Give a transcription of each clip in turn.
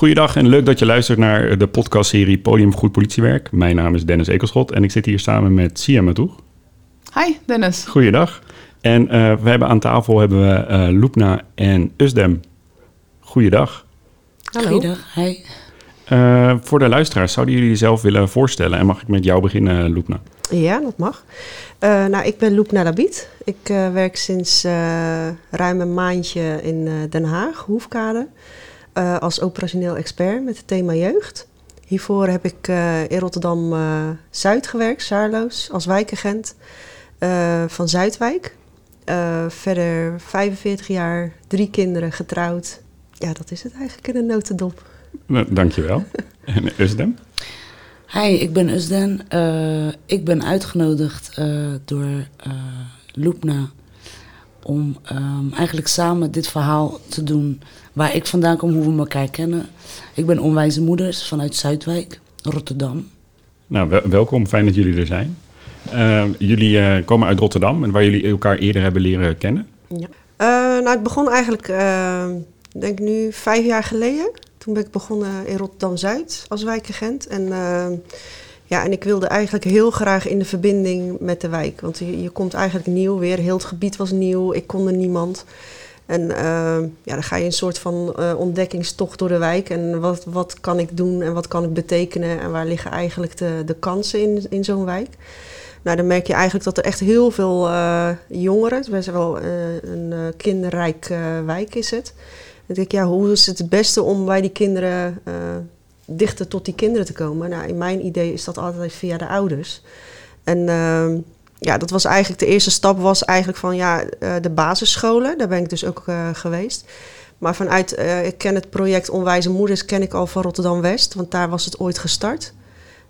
Goeiedag en leuk dat je luistert naar de podcastserie Podium Goed Politiewerk. Mijn naam is Dennis Ekelschot en ik zit hier samen met Sia Matoeg. Hi Dennis. Goeiedag. En uh, we hebben aan tafel hebben we uh, Loepna en Usdem. Goeiedag. Hallo. Goeiedag, hi. Uh, voor de luisteraars, zouden jullie jezelf willen voorstellen? En mag ik met jou beginnen, Loepna? Ja, dat mag. Uh, nou, ik ben Loepna Labit. Ik uh, werk sinds ruim een maandje in Den Haag, Hoefkade. Uh, als operationeel expert met het thema jeugd. Hiervoor heb ik uh, in Rotterdam uh, Zuid gewerkt, Saarloos, als wijkagent van Zuidwijk. verder 45 jaar, drie kinderen, getrouwd. Ja, dat is het eigenlijk in een notendop. Nou, dankjewel. en Usden? Hi, ik ben Usden. ik ben uitgenodigd door Loepna om um, eigenlijk samen dit verhaal te doen waar ik vandaan kom, hoe we elkaar kennen. Ik ben onwijze moeders vanuit Zuidwijk, Rotterdam. Nou, welkom. Fijn dat jullie er zijn. Uh, jullie uh, komen uit Rotterdam en waar jullie elkaar eerder hebben leren kennen? Ja. Uh, nou, het begon eigenlijk, denk ik nu, vijf jaar geleden. Toen ben ik begonnen in Rotterdam-Zuid als wijkagent. En ja, en ik wilde eigenlijk heel graag in de verbinding met de wijk. Want je, je komt eigenlijk nieuw weer. Heel het gebied was nieuw. Ik kon er niemand. En uh, ja, dan ga je een soort van uh, ontdekkingstocht door de wijk. En wat, wat kan ik doen en wat kan ik betekenen? En waar liggen eigenlijk de, de kansen in, in zo'n wijk? Nou, dan merk je eigenlijk dat er echt heel veel uh, jongeren... Het is best wel een kinderrijk wijk is het. Dan denk ik, ja, hoe is het het beste om bij die kinderen dichter tot die kinderen te komen. Nou, in mijn idee is dat altijd via de ouders. En uh, ja, dat was eigenlijk de eerste stap was eigenlijk van ja, uh, de basisscholen. Daar ben ik dus ook uh, geweest. Maar vanuit, uh, ik ken het project Onwijze Moeders, ken ik al van Rotterdam-West, want daar was het ooit gestart.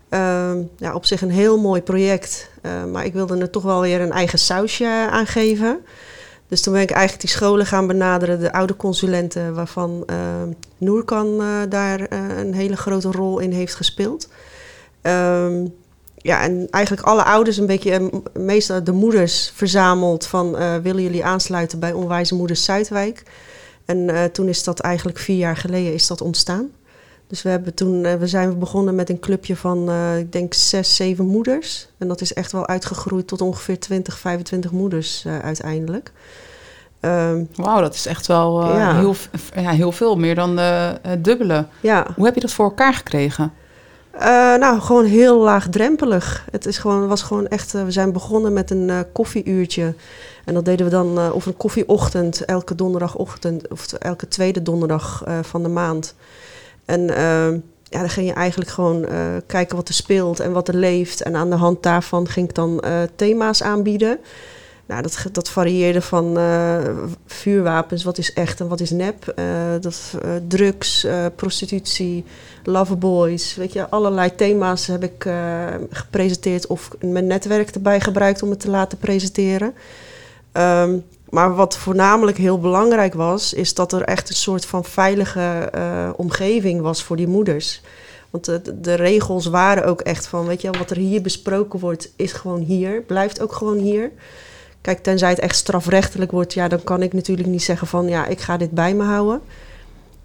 Ehm, ja, op zich een heel mooi project, maar ik wilde er toch wel weer een eigen sausje aan geven. Dus toen ben ik eigenlijk die scholen gaan benaderen, de oude consulenten, waarvan uh, Noorkan uh, daar uh, een hele grote rol in heeft gespeeld. Um, ja, en eigenlijk alle ouders, een beetje, meestal de moeders verzameld van willen jullie aansluiten bij Onwijze Moeders Zuidwijk. En toen is dat eigenlijk vier jaar geleden is dat ontstaan. Dus we, hebben toen, we zijn begonnen met een clubje van, ik denk, zes, zeven moeders. En dat is echt wel uitgegroeid tot ongeveer 20, 25 moeders uiteindelijk. Um, Wauw, dat is echt wel uh, ja. Heel, ja, heel veel, meer dan dubbele. Ja. Hoe heb je dat voor elkaar gekregen? Nou, gewoon heel laagdrempelig. Het is gewoon, was gewoon echt, we zijn begonnen met een koffieuurtje. En dat deden we dan, of een koffieochtend, elke donderdagochtend, of elke tweede donderdag van de maand. En ehm, ja, dan ging je eigenlijk gewoon kijken wat er speelt en wat er leeft. En aan de hand daarvan ging ik dan thema's aanbieden. Nou, dat, dat varieerde van vuurwapens, wat is echt en wat is nep. Dat, drugs, prostitutie, loverboys. Weet je, allerlei thema's heb ik gepresenteerd of mijn netwerk erbij gebruikt om het te laten presenteren. Um, maar wat voornamelijk heel belangrijk was, is dat er echt een soort van veilige omgeving was voor die moeders. Want de, regels waren ook echt van, weet je, wat er hier besproken wordt, is gewoon hier, blijft ook gewoon hier. Kijk, tenzij het echt strafrechtelijk wordt, ja, dan kan ik natuurlijk niet zeggen van ja, ik ga dit bij me houden.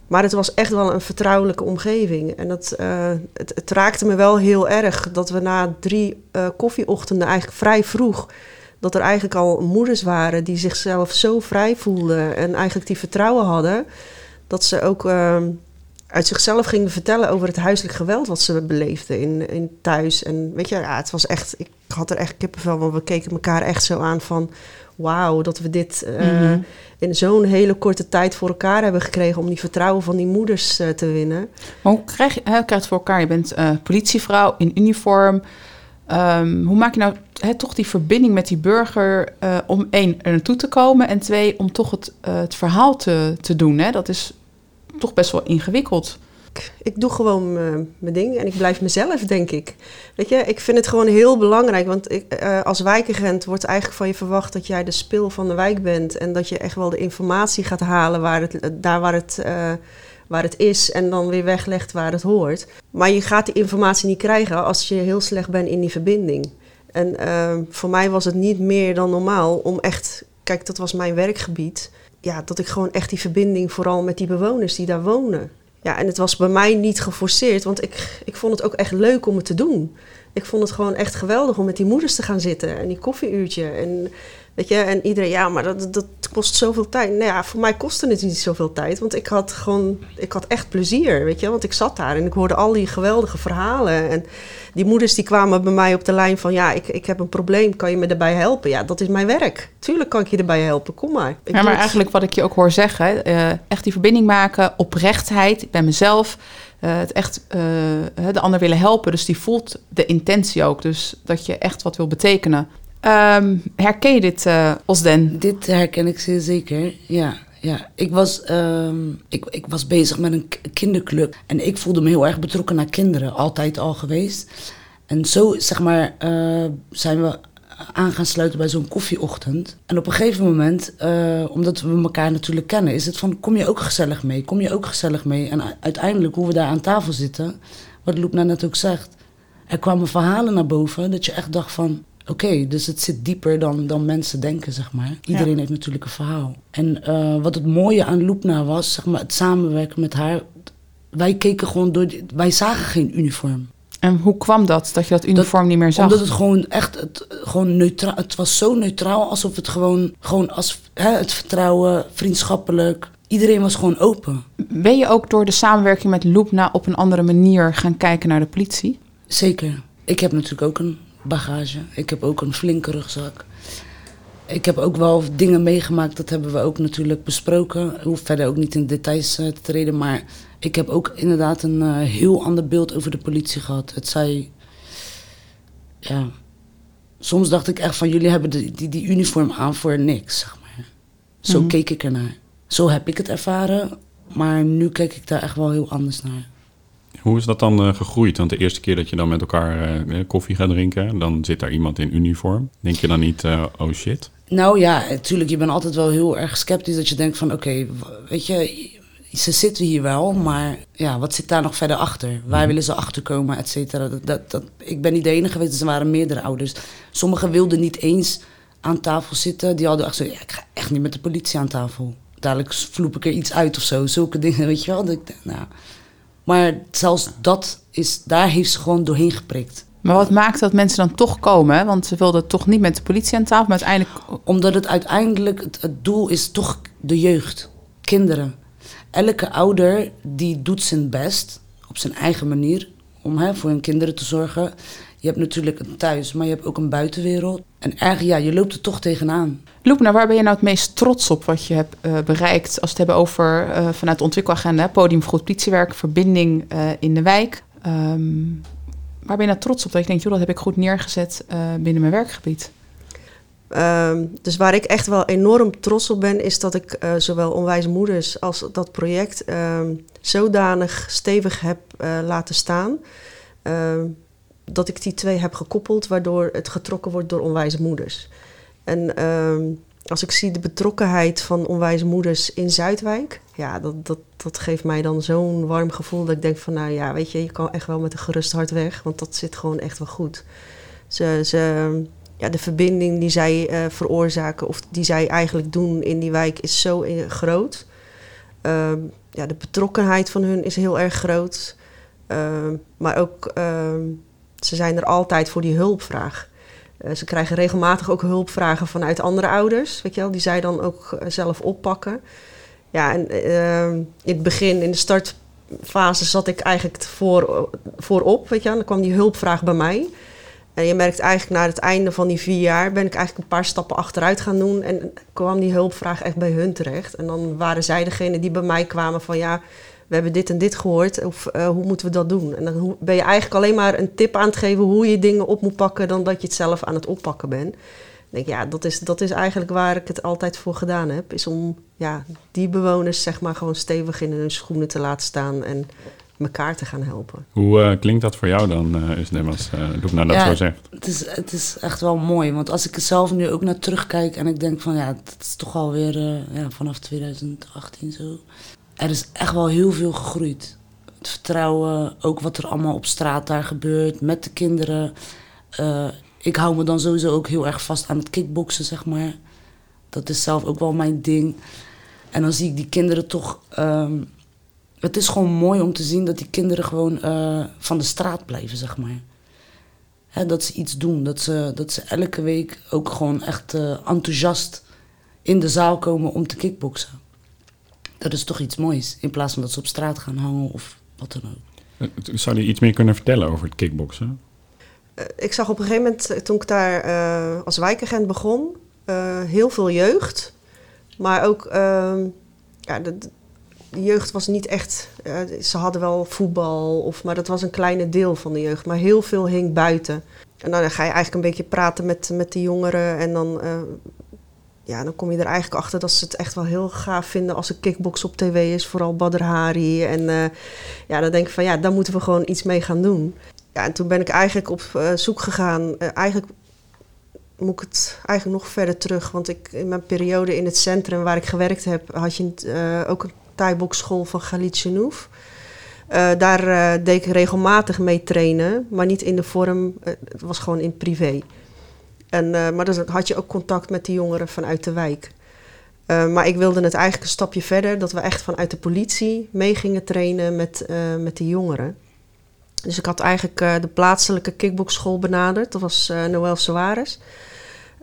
Maar het was echt wel een vertrouwelijke omgeving. En dat, uh, het, raakte me wel heel erg dat we na drie uh, koffieochtenden eigenlijk vrij vroeg. Dat er eigenlijk al moeders waren die zichzelf zo vrij voelden. en eigenlijk die vertrouwen hadden. dat ze ook uh, uit zichzelf gingen vertellen over het huiselijk geweld wat ze beleefden in, in thuis. En weet je, ja, het was echt, ik had er echt kippenvel, want we keken elkaar echt zo aan van, wauw, dat we dit uh, mm -hmm. in zo'n hele korte tijd voor elkaar hebben gekregen om die vertrouwen van die moeders uh, te winnen. Maar hoe krijg je, krijg het voor elkaar? Je bent uh, politievrouw in uniform. Um, hoe maak je nou toch die verbinding met die burger om één, er naartoe te komen en twee, om toch het, het verhaal te, te doen? Hè? Dat is toch best wel ingewikkeld. Ik doe gewoon mijn ding en ik blijf mezelf, denk ik. Weet je, ik vind het gewoon heel belangrijk. Want ik, als wijkagent wordt eigenlijk van je verwacht dat jij de spil van de wijk bent. En dat je echt wel de informatie gaat halen waar het, daar waar het, waar het is. En dan weer weglegt waar het hoort. Maar je gaat die informatie niet krijgen als je heel slecht bent in die verbinding. En uh, voor mij was het niet meer dan normaal om echt. Kijk, dat was mijn werkgebied ja, dat ik gewoon echt die verbinding, vooral met die bewoners die daar wonen. Ja, en het was bij mij niet geforceerd, want ik, ik vond het ook echt leuk om het te doen. Ik vond het gewoon echt geweldig om met die moeders te gaan zitten en die koffieuurtje. En, weet je, en iedereen, ja, maar dat, dat kost zoveel tijd. Nou ja, voor mij kostte het niet zoveel tijd, want ik had gewoon, ik had echt plezier, weet je. Want ik zat daar en ik hoorde al die geweldige verhalen. En die moeders die kwamen bij mij op de lijn van, ja, ik, ik heb een probleem, kan je me daarbij helpen? Ja, dat is mijn werk. Tuurlijk kan ik je erbij helpen, kom maar. Ik Ja, maar eigenlijk wat ik je ook hoor zeggen, eh, echt die verbinding maken, oprechtheid bij mezelf, het echt eh, de ander willen helpen. Dus die voelt de intentie ook, dus dat je echt wat wil betekenen. Ehm, herken je dit, eh, Osden? Dit herken ik zeer zeker, ja. ja. Ik, was, ehm, ik, ik was bezig met een kinderclub en ik voelde me heel erg betrokken naar kinderen, altijd al geweest. En zo, zeg maar, eh, zijn we aan gaan sluiten bij zo'n koffieochtend. En op een gegeven moment, eh, omdat we elkaar natuurlijk kennen, is het van, kom je ook gezellig mee? Kom je ook gezellig mee? En uiteindelijk, hoe we daar aan tafel zitten, wat Loepna net ook zegt, er kwamen verhalen naar boven dat je echt dacht van... Oké, dus het zit dieper dan, dan mensen denken, zeg maar. Iedereen heeft natuurlijk een verhaal. En eh, wat het mooie aan Loepna was, zeg maar, het samenwerken met haar... Wij keken gewoon door... die- wij zagen geen uniform. En hoe kwam dat, dat je dat uniform niet meer zag? Omdat het gewoon echt... Het, gewoon neutraal, het was zo neutraal alsof het gewoon... Gewoon als hè, het vertrouwen, vriendschappelijk... Iedereen was gewoon open. Ben je ook door de samenwerking met Loopna op een andere manier gaan kijken naar de politie? Zeker. Ik heb natuurlijk ook een bagage. Ik heb ook een flinke rugzak. Ik heb ook wel dingen meegemaakt, dat hebben we ook natuurlijk besproken. Ik hoef verder ook niet in details eh, te treden, maar ik heb ook inderdaad een eh, heel ander beeld over de politie gehad. Het zei, ja, soms dacht ik echt van jullie hebben de, die, die uniform aan voor niks, zeg maar. Zo Mhm. keek ik ernaar. Zo heb ik het ervaren, maar nu kijk ik daar echt wel heel anders naar. Hoe is dat dan eh, gegroeid? Want de eerste keer dat je dan met elkaar eh, koffie gaat drinken, dan zit daar iemand in uniform. Denk je dan niet, eh, oh shit? Nou ja, natuurlijk, je bent altijd wel heel erg sceptisch dat je denkt van oké, weet je, ze zitten hier wel, maar ja, wat zit daar nog verder achter? Waar willen ze achterkomen, et cetera? Dat, dat, dat, ik ben niet de enige geweest, er waren meerdere ouders. Sommigen wilden niet eens aan tafel zitten, die hadden echt zo, ja, ik ga echt niet met de politie aan tafel. Dadelijk vloep ik er iets uit of zo, zulke dingen, weet je wel. Dat nou, maar zelfs dat is, daar heeft ze gewoon doorheen geprikt. Maar wat maakt dat mensen dan toch komen? hè? Want ze wilden toch niet met de politie aan tafel, maar uiteindelijk... Omdat het uiteindelijk, het, het doel is toch de jeugd, kinderen. Elke ouder die doet zijn best op zijn eigen manier om hè, voor hun kinderen te zorgen. Je hebt natuurlijk een thuis, maar je hebt ook een buitenwereld. En erg, ja, je loopt er toch tegenaan. Loepna, waar ben je nou het meest trots op wat je hebt eh, bereikt? Als we het hebben over eh, vanuit de ontwikkelagenda, podium voor goed politiewerk, verbinding eh, in de wijk. Ehm, waar ben je nou trots op? Dat je denkt, joh, dat heb ik goed neergezet binnen mijn werkgebied. Ehm, dus waar ik echt wel enorm trots op ben, is dat ik eh, zowel Onwijze Moeders als dat project ehm, zodanig stevig heb eh, laten staan. ehm, dat ik die twee heb gekoppeld, waardoor het getrokken wordt door Onwijze Moeders. En als ik zie de betrokkenheid van Onwijze Moeders in Zuidwijk, ja, dat, dat, dat geeft mij dan zo'n warm gevoel dat ik denk van, nou ja, weet je, je kan echt wel met een gerust hart weg, want dat zit gewoon echt wel goed. Ze, ze, ja, de verbinding die zij eh, veroorzaken of die zij eigenlijk doen in die wijk is zo eh, groot. Ehm, ja, de betrokkenheid van hun is heel erg groot. Ehm, maar ook, ehm, ze zijn er altijd voor die hulpvraag. Eh, ze krijgen regelmatig ook hulpvragen vanuit andere ouders, weet je wel, die zij dan ook zelf oppakken. Ja, en in het begin, in de startfase, zat ik eigenlijk voor, voorop, weet je wel. Dan kwam die hulpvraag bij mij. En je merkt eigenlijk na het einde van die vier jaar ben ik eigenlijk een paar stappen achteruit gaan doen. En kwam die hulpvraag echt bij hun terecht. En dan waren zij degene die bij mij kwamen van ja, we hebben dit en dit gehoord. Of eh, hoe moeten we dat doen? En dan ben je eigenlijk alleen maar een tip aan het geven hoe je dingen op moet pakken. Dan dat je het zelf aan het oppakken bent. Denk, ja, dat is, dat is eigenlijk waar ik het altijd voor gedaan heb. Is om ja, die bewoners zeg maar gewoon stevig in hun schoenen te laten staan. En elkaar te gaan helpen. Hoe eh, klinkt dat voor jou dan, uh, Usnem, als uh, nou dat Ja. zo zegt? Het is, het is echt wel mooi, want als ik er zelf nu ook naar terugkijk en ik denk van ja, dat is toch alweer uh, ja, vanaf 2018 zo. Er is echt wel heel veel gegroeid. Het vertrouwen, ook wat er allemaal op straat daar gebeurt, met de kinderen. Uh, ik hou me dan sowieso ook heel erg vast aan het kickboksen, zeg maar. Dat is zelf ook wel mijn ding. En dan zie ik die kinderen toch um, het is gewoon mooi om te zien dat die kinderen gewoon eh, van de straat blijven, zeg maar. Hè, dat ze iets doen, dat ze, dat ze elke week ook gewoon echt eh, enthousiast in de zaal komen om te kickboksen. Dat is toch iets moois, in plaats van dat ze op straat gaan hangen of wat dan ook. Eh, Zou je iets meer kunnen vertellen over het kickboksen? Eh, ik zag op een gegeven moment, toen ik daar eh, als wijkagent begon, eh, heel veel jeugd. Maar ook, ehm, ja, de, de jeugd was niet echt, eh, ze hadden wel voetbal, of, maar dat was een kleine deel van de jeugd. Maar heel veel hing buiten. En dan ga je eigenlijk een beetje praten met, met de jongeren en dan... eh, ja, dan kom je er eigenlijk achter dat ze het echt wel heel gaaf vinden als er kickbox op tv is, vooral Badr Hari. En eh, ja, dan denk ik van ja, daar moeten we gewoon iets mee gaan doen. Ja, en toen ben ik eigenlijk op zoek gegaan. Eigenlijk moet ik het eigenlijk nog verder terug. Want ik, in mijn periode in het centrum waar ik gewerkt heb, had je ook een thai-boxschool van Khalid Chenouf. Eh, daar eh, deed ik regelmatig mee trainen, maar niet in de vorm, eh, het was gewoon in privé. En, maar dan had je ook contact met de jongeren vanuit de wijk. Maar ik wilde het eigenlijk een stapje verder, dat we echt vanuit de politie mee gingen trainen met, met de jongeren. Dus ik had eigenlijk de plaatselijke kickboxschool benaderd. Dat was Noël Soares.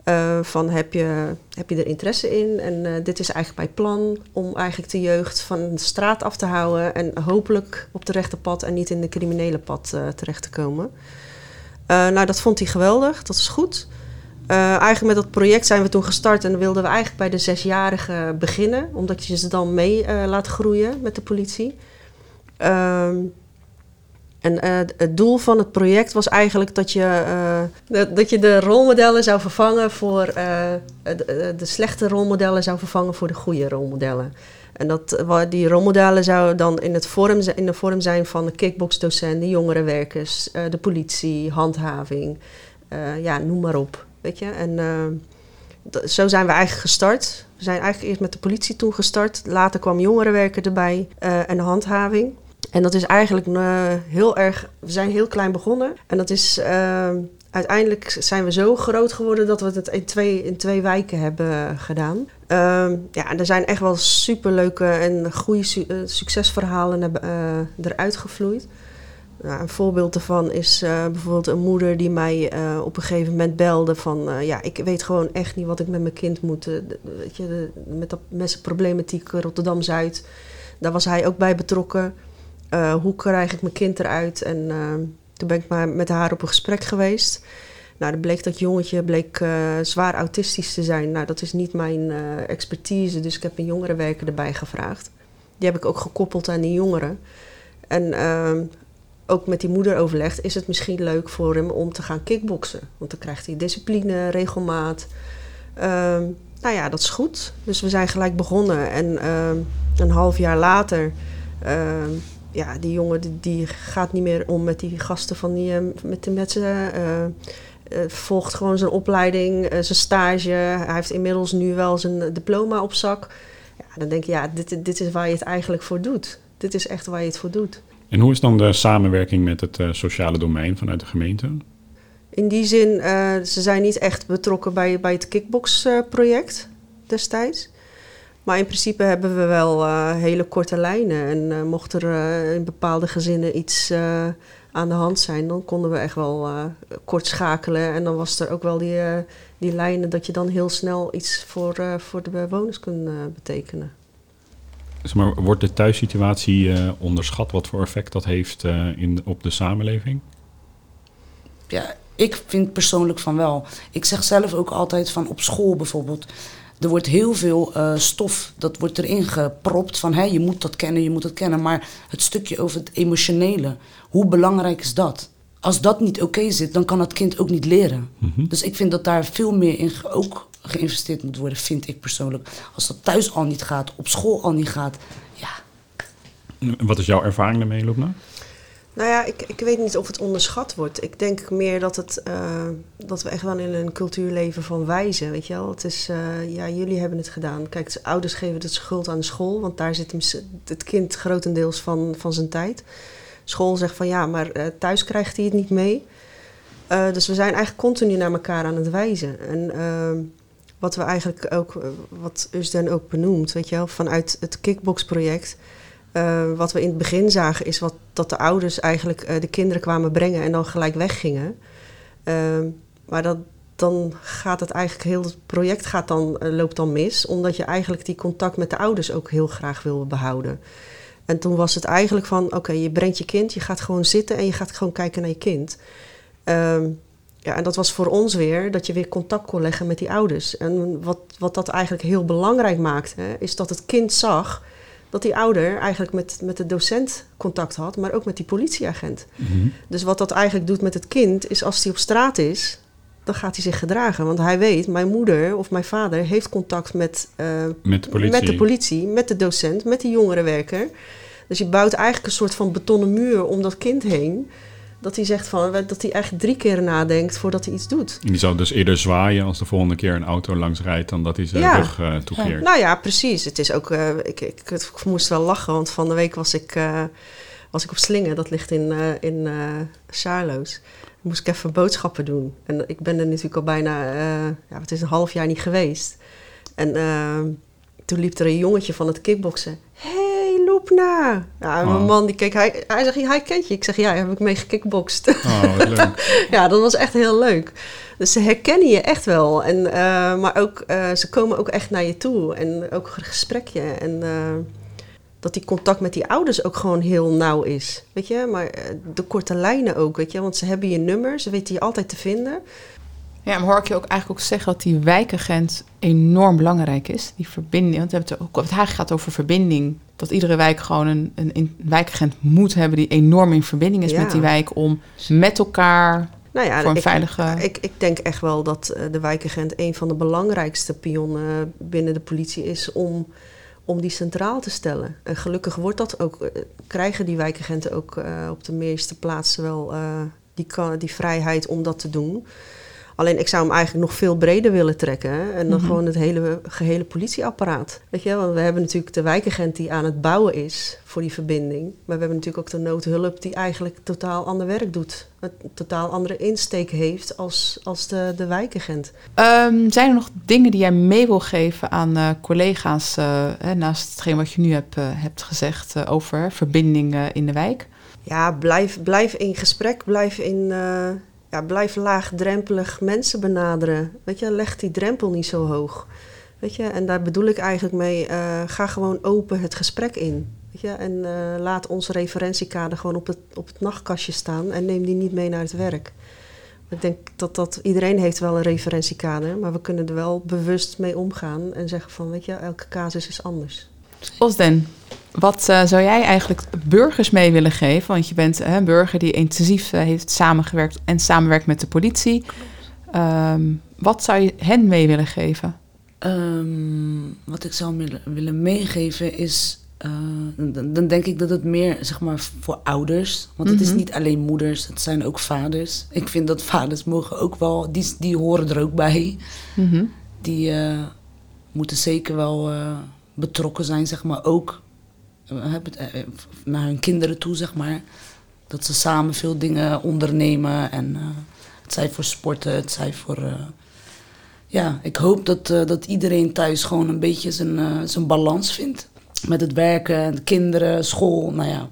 Eh, van heb je, heb je er interesse in? En eh, dit is eigenlijk mijn plan om eigenlijk de jeugd van de straat af te houden en hopelijk op de rechte pad en niet in de criminele pad eh, terecht te komen. Nou, dat vond hij geweldig, dat is goed. Eigenlijk met dat project zijn we toen gestart en wilden we eigenlijk bij de zesjarigen beginnen, omdat je ze dan mee laat groeien met de politie. Ehm, en eh, het doel van het project was eigenlijk dat je, eh, dat, je de rolmodellen zou vervangen voor eh, de, de slechte rolmodellen zou vervangen voor de goede rolmodellen. En dat, die rolmodellen zouden dan in, het vorm, in de vorm zijn van de kickboxdocenten, jongerenwerkers, de politie, handhaving, ja, noem maar op. Weet je? En zo zijn we eigenlijk gestart. We zijn eigenlijk eerst met de politie toen gestart. Later kwam jongerenwerker erbij en handhaving. En dat is eigenlijk eh, heel erg. We zijn heel klein begonnen. En dat is. eh, uiteindelijk zijn we zo groot geworden dat we het in twee, in twee wijken hebben gedaan. Ehm, ja, er zijn echt wel superleuke en goede eh, succesverhalen eh, eruit gevloeid. Nou, een voorbeeld daarvan is bijvoorbeeld een moeder die mij op een gegeven moment belde van... ja, ik weet gewoon echt niet wat ik met mijn kind moet. weet je, met, dat, met zijn problematiek Rotterdam-Zuid. Daar was hij ook bij betrokken. Eh, hoe krijg ik mijn kind eruit? En eh, toen ben ik maar met haar op een gesprek geweest. Nou, dan bleek dat jongetje bleek, eh, zwaar autistisch te zijn. Nou, dat is niet mijn expertise, dus ik heb een jongerenwerker erbij gevraagd. Die heb ik ook gekoppeld aan die jongeren. En ehm, ook met die moeder overlegd, is het misschien leuk voor hem om te gaan kickboksen? Want dan krijgt hij discipline, regelmaat. Ehm, nou ja, dat is goed. Dus we zijn gelijk begonnen. En ehm, een half jaar later, ja, die jongen die, die gaat niet meer om met die gasten van die, eh, met, de, zijn, eh, eh, volgt gewoon zijn opleiding, eh, zijn stage. Hij heeft inmiddels nu wel zijn diploma op zak. Ja, dan denk je, ja, dit, dit is waar je het eigenlijk voor doet. Dit is echt waar je het voor doet. En hoe is dan de samenwerking met het sociale domein vanuit de gemeente? In die zin, ze zijn niet echt betrokken bij, bij het kickbox-project destijds. Maar in principe hebben we wel eh, hele korte lijnen. En eh, mocht er eh, in bepaalde gezinnen iets eh, aan de hand zijn, dan konden we echt wel eh, kort schakelen. En dan was er ook wel die, eh, die lijnen dat je dan heel snel iets voor, eh, voor de bewoners kunt eh, betekenen. Zeg maar, wordt de thuissituatie eh, onderschat wat voor effect dat heeft eh, in, op de samenleving? Ja, ik vind persoonlijk van wel. Ik zeg zelf ook altijd van op school bijvoorbeeld. Er wordt heel veel eh, stof, dat wordt erin gepropt van hé, je moet dat kennen, je moet dat kennen. Maar het stukje over het emotionele, hoe belangrijk is dat? Als dat niet oké zit, dan kan dat kind ook niet leren. Mhm. Dus ik vind dat daar veel meer in ge- ook geïnvesteerd moet worden, vind ik persoonlijk. Als dat thuis al niet gaat, op school al niet gaat, ja, Wat is jouw ervaring daarmee, Loepna? Nou ja, ik, ik weet niet of het onderschat wordt. Ik denk meer dat, het, eh, dat we echt wel in een cultuur leven van wijzen, weet je wel. Het is, eh, ja, jullie hebben het gedaan. Kijk, de ouders geven de schuld aan de school, want daar zit het kind grotendeels van, van zijn tijd. School zegt van ja, maar eh, thuis krijgt hij het niet mee. Dus we zijn eigenlijk continu naar elkaar aan het wijzen. En ehm, wat we eigenlijk ook, wat Usden ook benoemt, weet je wel, vanuit het kickbox-project Eh, wat we in het begin zagen is wat, dat de ouders eigenlijk eh, de kinderen kwamen brengen en dan gelijk weggingen. Ehm, maar dat, dan gaat het eigenlijk heel het project gaat dan, eh, loopt dan mis, omdat je eigenlijk die contact met de ouders ook heel graag wil behouden. En toen was het eigenlijk van: oké, je brengt je kind, je gaat gewoon zitten en je gaat gewoon kijken naar je kind. Ehm, ja, en dat was voor ons weer dat je weer contact kon leggen met die ouders. En wat, wat dat eigenlijk heel belangrijk maakt, hè, is dat het kind zag dat die ouder eigenlijk met, met de docent contact had, maar ook met die politieagent. Mhm. Dus wat dat eigenlijk doet met het kind, is als hij op straat is, dan gaat hij zich gedragen. Want hij weet, mijn moeder of mijn vader heeft contact met, eh, Met de politie. met de politie, met de docent, met die jongerenwerker. Dus je bouwt eigenlijk een soort van betonnen muur om dat kind heen. Dat hij zegt van, dat hij echt drie keer nadenkt voordat hij iets doet. En die zou dus eerder zwaaien als de volgende keer een auto langs rijdt dan dat hij zijn Ja. rug eh, toekeert. Nou ja, precies. Het is ook, eh, ik, ik, ik moest wel lachen, want van de week was ik, eh, was ik op Slingen, dat ligt in, in Saarloos. Moest ik even boodschappen doen. En ik ben er natuurlijk al bijna, ja, het is een half jaar niet geweest. En toen liep er een jongetje van het kickboksen. hey, Loepna! Ja, en mijn Oh. man die keek, hij, hij zegt, hij kent je. Ik zeg, ja, heb ik mee gekickbokst. Oh, leuk. ja, dat was echt heel leuk. Dus ze herkennen je echt wel. En, eh, maar ook, eh, ze komen ook echt naar je toe. En ook een gesprekje. En eh, dat die contact met die ouders ook gewoon heel nauw is. Weet je, maar de korte lijnen ook, weet je. Want ze hebben je nummer, ze weten je altijd te vinden. Ja, maar hoor ik je ook eigenlijk ook zeggen dat die wijkagent enorm belangrijk is. Die verbinding, want we hebben het ook, het gaat over verbinding. Dat iedere wijk gewoon een, een, een wijkagent moet hebben die enorm in verbinding is Ja. met die wijk om met elkaar Nou ja, voor een ik, veilige... ik, ik denk echt wel dat eh, de wijkagent een van de belangrijkste pionnen binnen de politie is om, om die centraal te stellen. En gelukkig wordt dat ook, eh, krijgen die wijkagenten ook eh, op de meeste plaatsen wel eh, die, die vrijheid om dat te doen. Alleen ik zou hem eigenlijk nog veel breder willen trekken. hè, En dan Mhm. gewoon het hele gehele politieapparaat. Weet je, want we hebben natuurlijk de wijkagent die aan het bouwen is voor die verbinding. Maar we hebben natuurlijk ook de noodhulp die eigenlijk totaal ander werk doet. Een totaal andere insteek heeft als, als de, de wijkagent. Ehm, zijn er nog dingen die jij mee wil geven aan eh, collega's, eh, hè, naast hetgeen wat je nu hebt, eh, hebt gezegd over verbinding eh, in de wijk? Ja, blijf, blijf in gesprek, blijf, in, blijf laagdrempelig mensen benaderen. Weet je, leg die drempel niet zo hoog. Weet je, en daar bedoel ik eigenlijk mee, eh, ga gewoon open het gesprek in. Weet je, en eh, laat ons referentiekader gewoon op het, op het nachtkastje staan en neem die niet mee naar het werk. Ik denk dat, dat iedereen heeft wel een referentiekader, maar we kunnen er wel bewust mee omgaan en zeggen van, weet je, elke casus is anders. Osden, wat eh, zou jij eigenlijk burgers mee willen geven? Want je bent een burger die intensief eh, heeft samengewerkt en samenwerkt met de politie. Ehm, wat zou je hen mee willen geven? Ehm, wat ik zou willen- willen meegeven is. eh, dan, dan denk ik dat het meer zeg maar voor ouders. Want het is Mhm. niet alleen moeders, het zijn ook vaders. Ik vind dat vaders mogen ook wel, die, die horen er ook bij. Mhm. Die moeten zeker wel betrokken zijn, zeg maar. Ook eh, eh, eh, naar hun kinderen toe, zeg maar. Dat ze samen veel dingen ondernemen. En het zij voor sporten, het zij voor. ja, ik hoop dat, dat iedereen thuis gewoon een beetje zijn, zijn balans vindt. Met het werken, de kinderen, school, nou ja.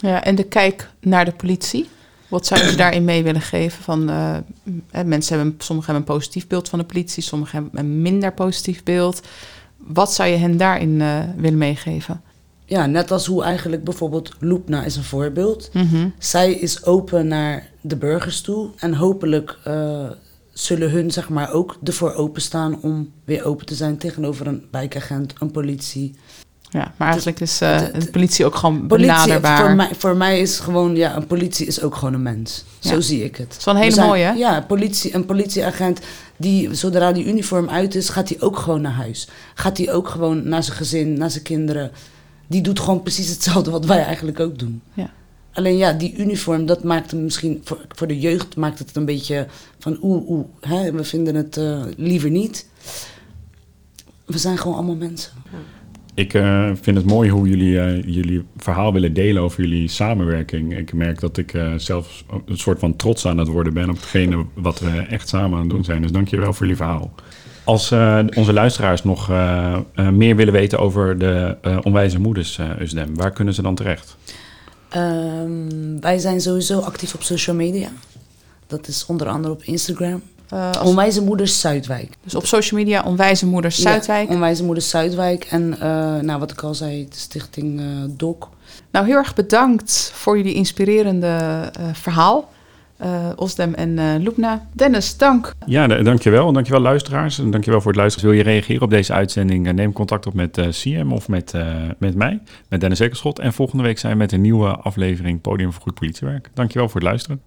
Ja, en de kijk naar de politie. Wat zou je daarin mee willen geven? Van, mensen hebben, sommigen hebben een positief beeld van de politie, sommigen hebben een minder positief beeld. Wat zou je hen daarin eh, willen meegeven? Ja, net als hoe eigenlijk bijvoorbeeld Loepna is een voorbeeld. Mhm. Zij is open naar de burgers toe. En hopelijk eh, zullen hun zeg maar, ook ervoor openstaan om weer open te zijn tegenover een wijkagent, een politie. Ja, maar eigenlijk is eh, het- de politie ook gewoon Politie, benaderbaar. voor mij, voor mij is gewoon, ja, een politie is ook gewoon een mens. Zo Ja. zie ik het. Dat is wel een hele zijn- mooie, hè? Ja, politie, een politieagent, die zodra die uniform uit is, gaat hij ook gewoon naar huis. Gaat hij ook gewoon naar zijn gezin, naar zijn kinderen. Die doet gewoon precies hetzelfde wat wij eigenlijk ook doen. Ja. Alleen ja, die uniform, dat maakt hem misschien, voor, voor de jeugd maakt het een beetje van oeh, oeh, hè, we vinden het eh, liever niet. We zijn gewoon allemaal mensen. Ik eh, vind het mooi hoe jullie eh, jullie verhaal willen delen over jullie samenwerking. Ik merk dat ik eh, zelfs een soort van trots aan het worden ben op hetgene wat we echt samen aan het doen zijn. Dus dank je wel voor jullie verhaal. Als onze luisteraars nog meer willen weten over de onwijze moeders USDEM, waar kunnen ze dan terecht? Ehm, wij zijn sowieso actief op social media. Dat is onder andere op Instagram. Eh, als- Onwijze Moeders Zuidwijk. dus op social media Onwijze Moeders Zuidwijk. Ja, Onwijze Moeders Zuidwijk. En eh, nou, wat ik al zei, de stichting eh DOC. Nou, heel erg bedankt voor jullie inspirerende eh, verhaal. Eh, Osdem en eh Loepna. Dennis, dank. Ja, dankjewel. Dankjewel luisteraars. En dankjewel voor het luisteren. Wil je reageren op deze uitzending? Neem contact op met eh CM of met, eh, met mij, met Dennis Ekerschot. En volgende week zijn we met een nieuwe aflevering Podium voor Goed Politiewerk. Dankjewel voor het luisteren.